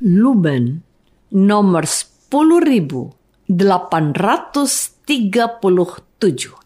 Lumen nomor 10837.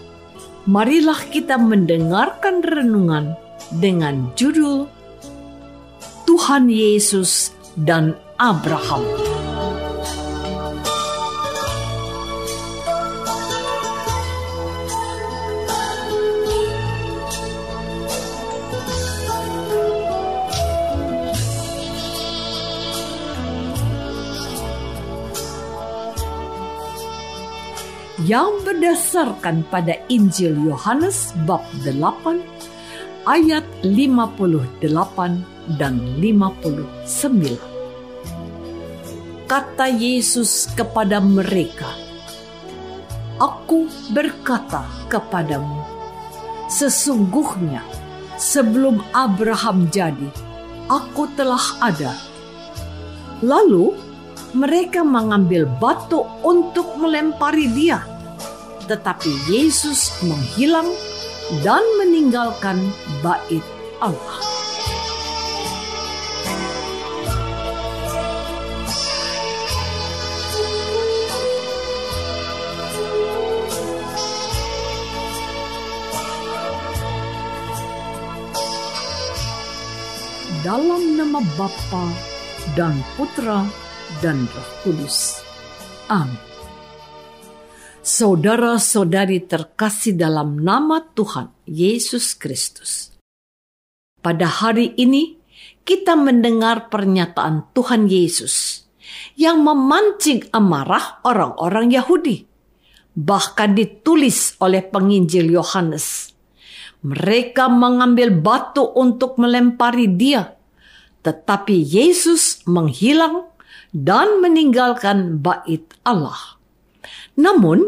marilah kita mendengarkan renungan dengan judul Tuhan Yesus dan Abraham. Yang berdasarkan pada Injil Yohanes bab 8 ayat 58 dan 59. Kata Yesus kepada mereka, Aku berkata kepadamu, sesungguhnya sebelum Abraham jadi, aku telah ada. Lalu mereka mengambil batu untuk melempari dia tetapi Yesus menghilang dan meninggalkan bait Allah. Dalam nama Bapa dan Putra dan Roh Kudus. Amin. Saudara-saudari terkasih dalam nama Tuhan Yesus Kristus. Pada hari ini, kita mendengar pernyataan Tuhan Yesus yang memancing amarah orang-orang Yahudi. Bahkan ditulis oleh penginjil Yohanes. Mereka mengambil batu untuk melempari dia. Tetapi Yesus menghilang dan meninggalkan bait Allah. Namun,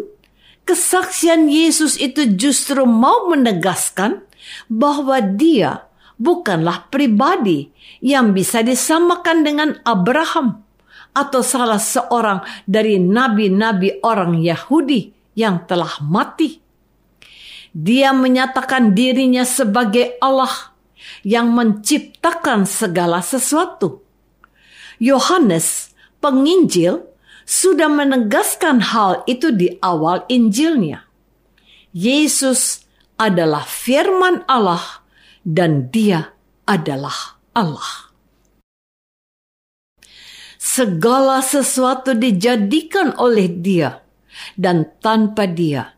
kesaksian Yesus itu justru mau menegaskan bahwa dia bukanlah pribadi yang bisa disamakan dengan Abraham atau salah seorang dari nabi-nabi orang Yahudi yang telah mati. Dia menyatakan dirinya sebagai Allah yang menciptakan segala sesuatu. Yohanes, penginjil, sudah menegaskan hal itu di awal Injilnya. Yesus adalah firman Allah dan dia adalah Allah. Segala sesuatu dijadikan oleh dia dan tanpa dia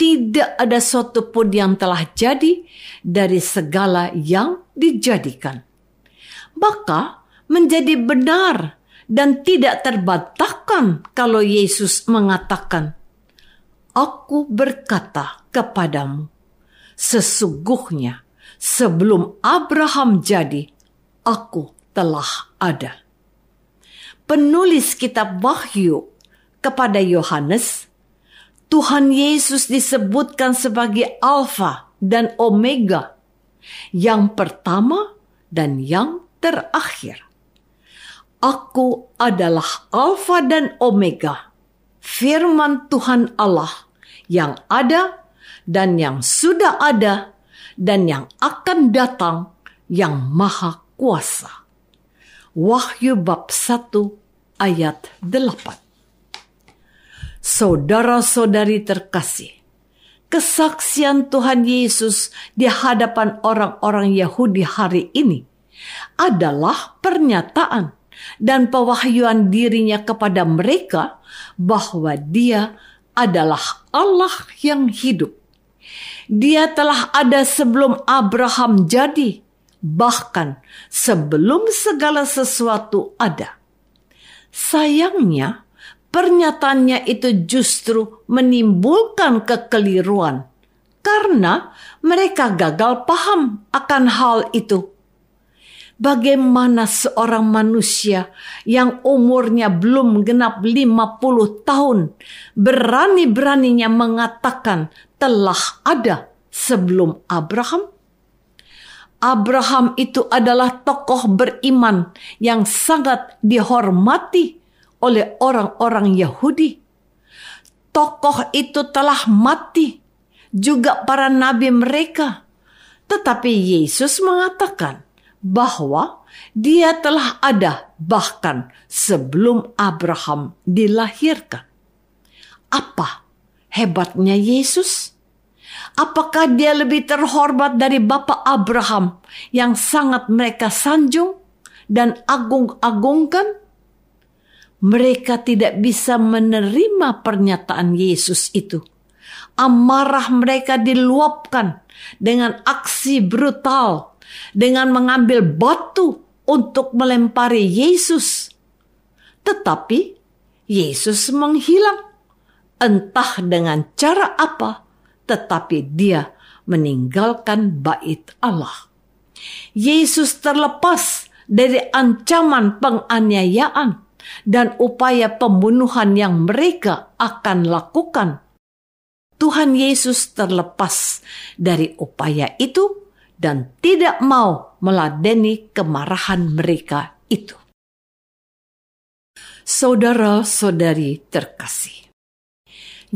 tidak ada suatu pun yang telah jadi dari segala yang dijadikan. Maka menjadi benar dan tidak terbantahkan kalau Yesus mengatakan, Aku berkata kepadamu, sesungguhnya sebelum Abraham jadi, aku telah ada. Penulis kitab Wahyu kepada Yohanes, Tuhan Yesus disebutkan sebagai Alfa dan Omega, yang pertama dan yang terakhir. Aku adalah Alfa dan Omega, firman Tuhan Allah yang ada dan yang sudah ada dan yang akan datang yang maha kuasa. Wahyu bab 1 ayat 8 Saudara-saudari terkasih, kesaksian Tuhan Yesus di hadapan orang-orang Yahudi hari ini adalah pernyataan dan pewahyuan dirinya kepada mereka bahwa dia adalah Allah yang hidup. Dia telah ada sebelum Abraham jadi, bahkan sebelum segala sesuatu ada. Sayangnya, pernyataannya itu justru menimbulkan kekeliruan karena mereka gagal paham akan hal itu. Bagaimana seorang manusia yang umurnya belum genap 50 tahun berani-beraninya mengatakan telah ada sebelum Abraham? Abraham itu adalah tokoh beriman yang sangat dihormati oleh orang-orang Yahudi. Tokoh itu telah mati, juga para nabi mereka. Tetapi Yesus mengatakan bahwa dia telah ada bahkan sebelum Abraham dilahirkan. Apa hebatnya Yesus? Apakah dia lebih terhormat dari Bapak Abraham yang sangat mereka sanjung dan agung-agungkan? Mereka tidak bisa menerima pernyataan Yesus itu. Amarah mereka diluapkan dengan aksi brutal, dengan mengambil batu untuk melempari Yesus. Tetapi Yesus menghilang, entah dengan cara apa tetapi dia meninggalkan bait Allah. Yesus terlepas dari ancaman penganiayaan dan upaya pembunuhan yang mereka akan lakukan. Tuhan Yesus terlepas dari upaya itu dan tidak mau meladeni kemarahan mereka itu. Saudara-saudari terkasih,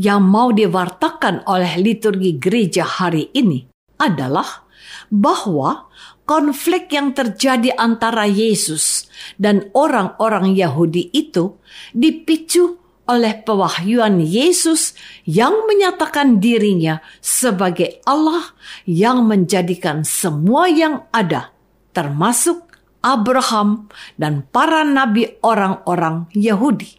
yang mau diwartakan oleh liturgi gereja hari ini adalah bahwa konflik yang terjadi antara Yesus dan orang-orang Yahudi itu dipicu oleh pewahyuan Yesus yang menyatakan dirinya sebagai Allah yang menjadikan semua yang ada, termasuk Abraham dan para nabi orang-orang Yahudi.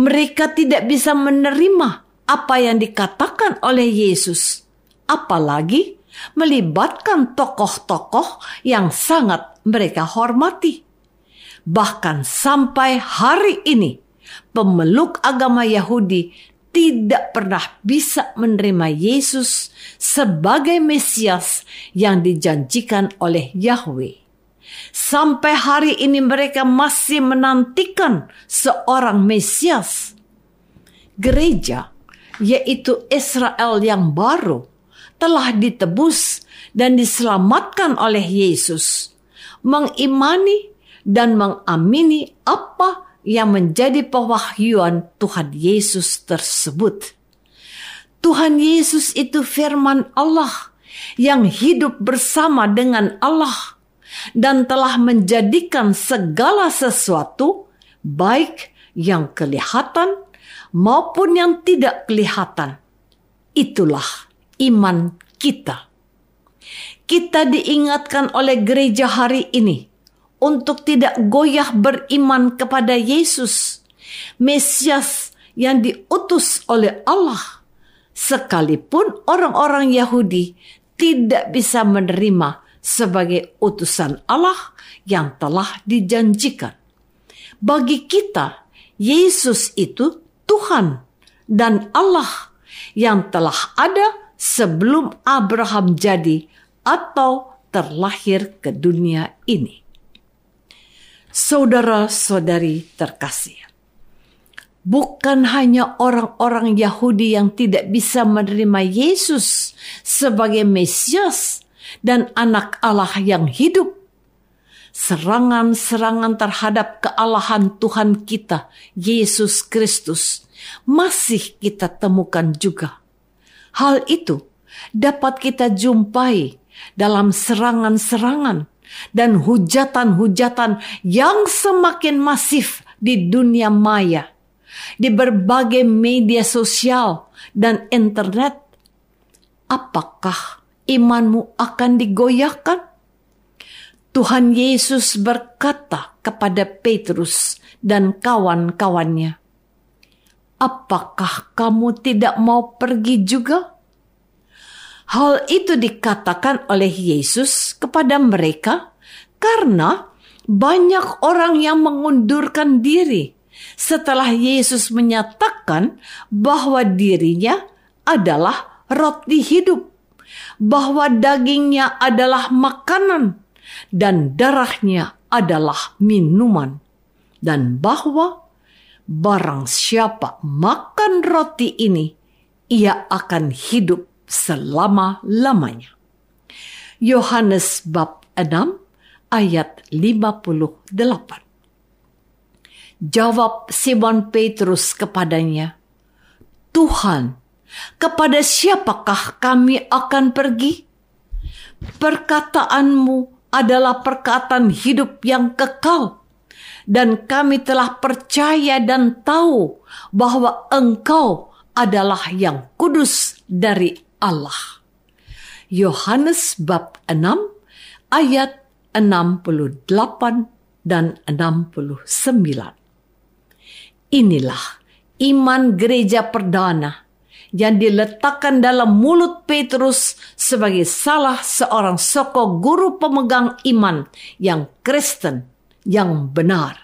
Mereka tidak bisa menerima apa yang dikatakan oleh Yesus, apalagi melibatkan tokoh-tokoh yang sangat mereka hormati. Bahkan sampai hari ini, pemeluk agama Yahudi tidak pernah bisa menerima Yesus sebagai Mesias yang dijanjikan oleh Yahweh. Sampai hari ini mereka masih menantikan seorang Mesias. Gereja, yaitu Israel yang baru, telah ditebus dan diselamatkan oleh Yesus. Mengimani dan mengamini apa yang menjadi pewahyuan Tuhan Yesus tersebut. Tuhan Yesus itu firman Allah yang hidup bersama dengan Allah dan telah menjadikan segala sesuatu, baik yang kelihatan maupun yang tidak kelihatan. Itulah iman kita. Kita diingatkan oleh gereja hari ini untuk tidak goyah beriman kepada Yesus, Mesias yang diutus oleh Allah, sekalipun orang-orang Yahudi tidak bisa menerima sebagai utusan Allah yang telah dijanjikan. Bagi kita, Yesus itu Tuhan dan Allah yang telah ada sebelum Abraham jadi atau terlahir ke dunia ini. Saudara-saudari terkasih, bukan hanya orang-orang Yahudi yang tidak bisa menerima Yesus sebagai Mesias dan anak Allah yang hidup. Serangan-serangan terhadap kealahan Tuhan kita, Yesus Kristus, masih kita temukan juga. Hal itu dapat kita jumpai dalam serangan-serangan dan hujatan-hujatan yang semakin masif di dunia maya, di berbagai media sosial dan internet. Apakah imanmu akan digoyahkan? Tuhan Yesus berkata kepada Petrus dan kawan-kawannya, "Apakah kamu tidak mau pergi juga?" Hal itu dikatakan oleh Yesus kepada mereka karena banyak orang yang mengundurkan diri. Setelah Yesus menyatakan bahwa dirinya adalah roti hidup, bahwa dagingnya adalah makanan dan darahnya adalah minuman, dan bahwa barang siapa makan roti ini, ia akan hidup selama-lamanya. Yohanes bab 6 ayat 58. Jawab Simon Petrus kepadanya, Tuhan, kepada siapakah kami akan pergi? Perkataanmu adalah perkataan hidup yang kekal. Dan kami telah percaya dan tahu bahwa engkau adalah yang kudus dari Allah. Yohanes bab 6 ayat 68 dan 69. Inilah iman gereja perdana yang diletakkan dalam mulut Petrus sebagai salah seorang soko guru pemegang iman yang Kristen yang benar.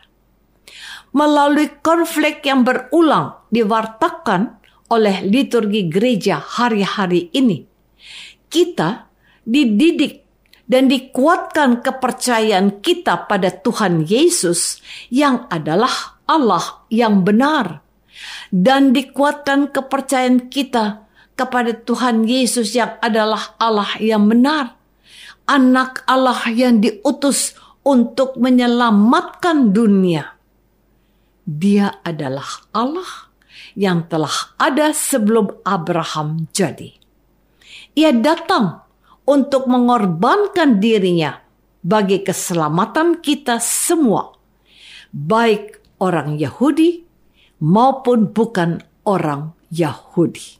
Melalui konflik yang berulang diwartakan oleh liturgi gereja hari-hari ini, kita dididik dan dikuatkan kepercayaan kita pada Tuhan Yesus yang adalah Allah yang benar. Dan dikuatkan kepercayaan kita kepada Tuhan Yesus yang adalah Allah yang benar, anak Allah yang diutus untuk menyelamatkan dunia. Dia adalah Allah yang telah ada sebelum Abraham jadi. Ia datang untuk mengorbankan dirinya bagi keselamatan kita semua, baik orang Yahudi maupun bukan orang Yahudi.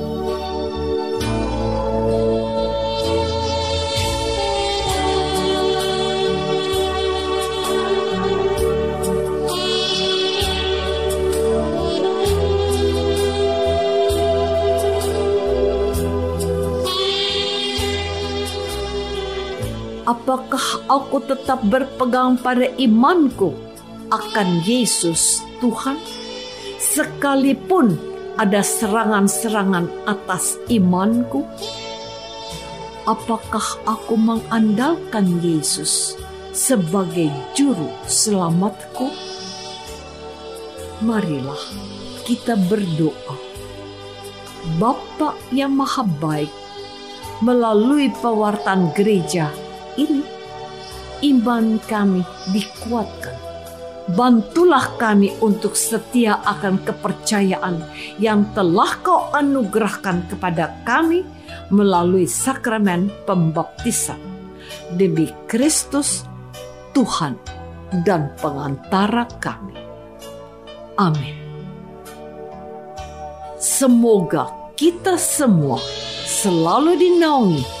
Apakah aku tetap berpegang pada imanku akan Yesus Tuhan? sekalipun ada serangan-serangan atas imanku? Apakah aku mengandalkan Yesus sebagai juru selamatku? Marilah kita berdoa. Bapa yang maha baik, melalui pewartaan gereja ini, iman kami dikuatkan Bantulah kami untuk setia akan kepercayaan yang telah kau anugerahkan kepada kami melalui sakramen pembaptisan. Demi Kristus, Tuhan dan pengantara kami. Amin. Semoga kita semua selalu dinaungi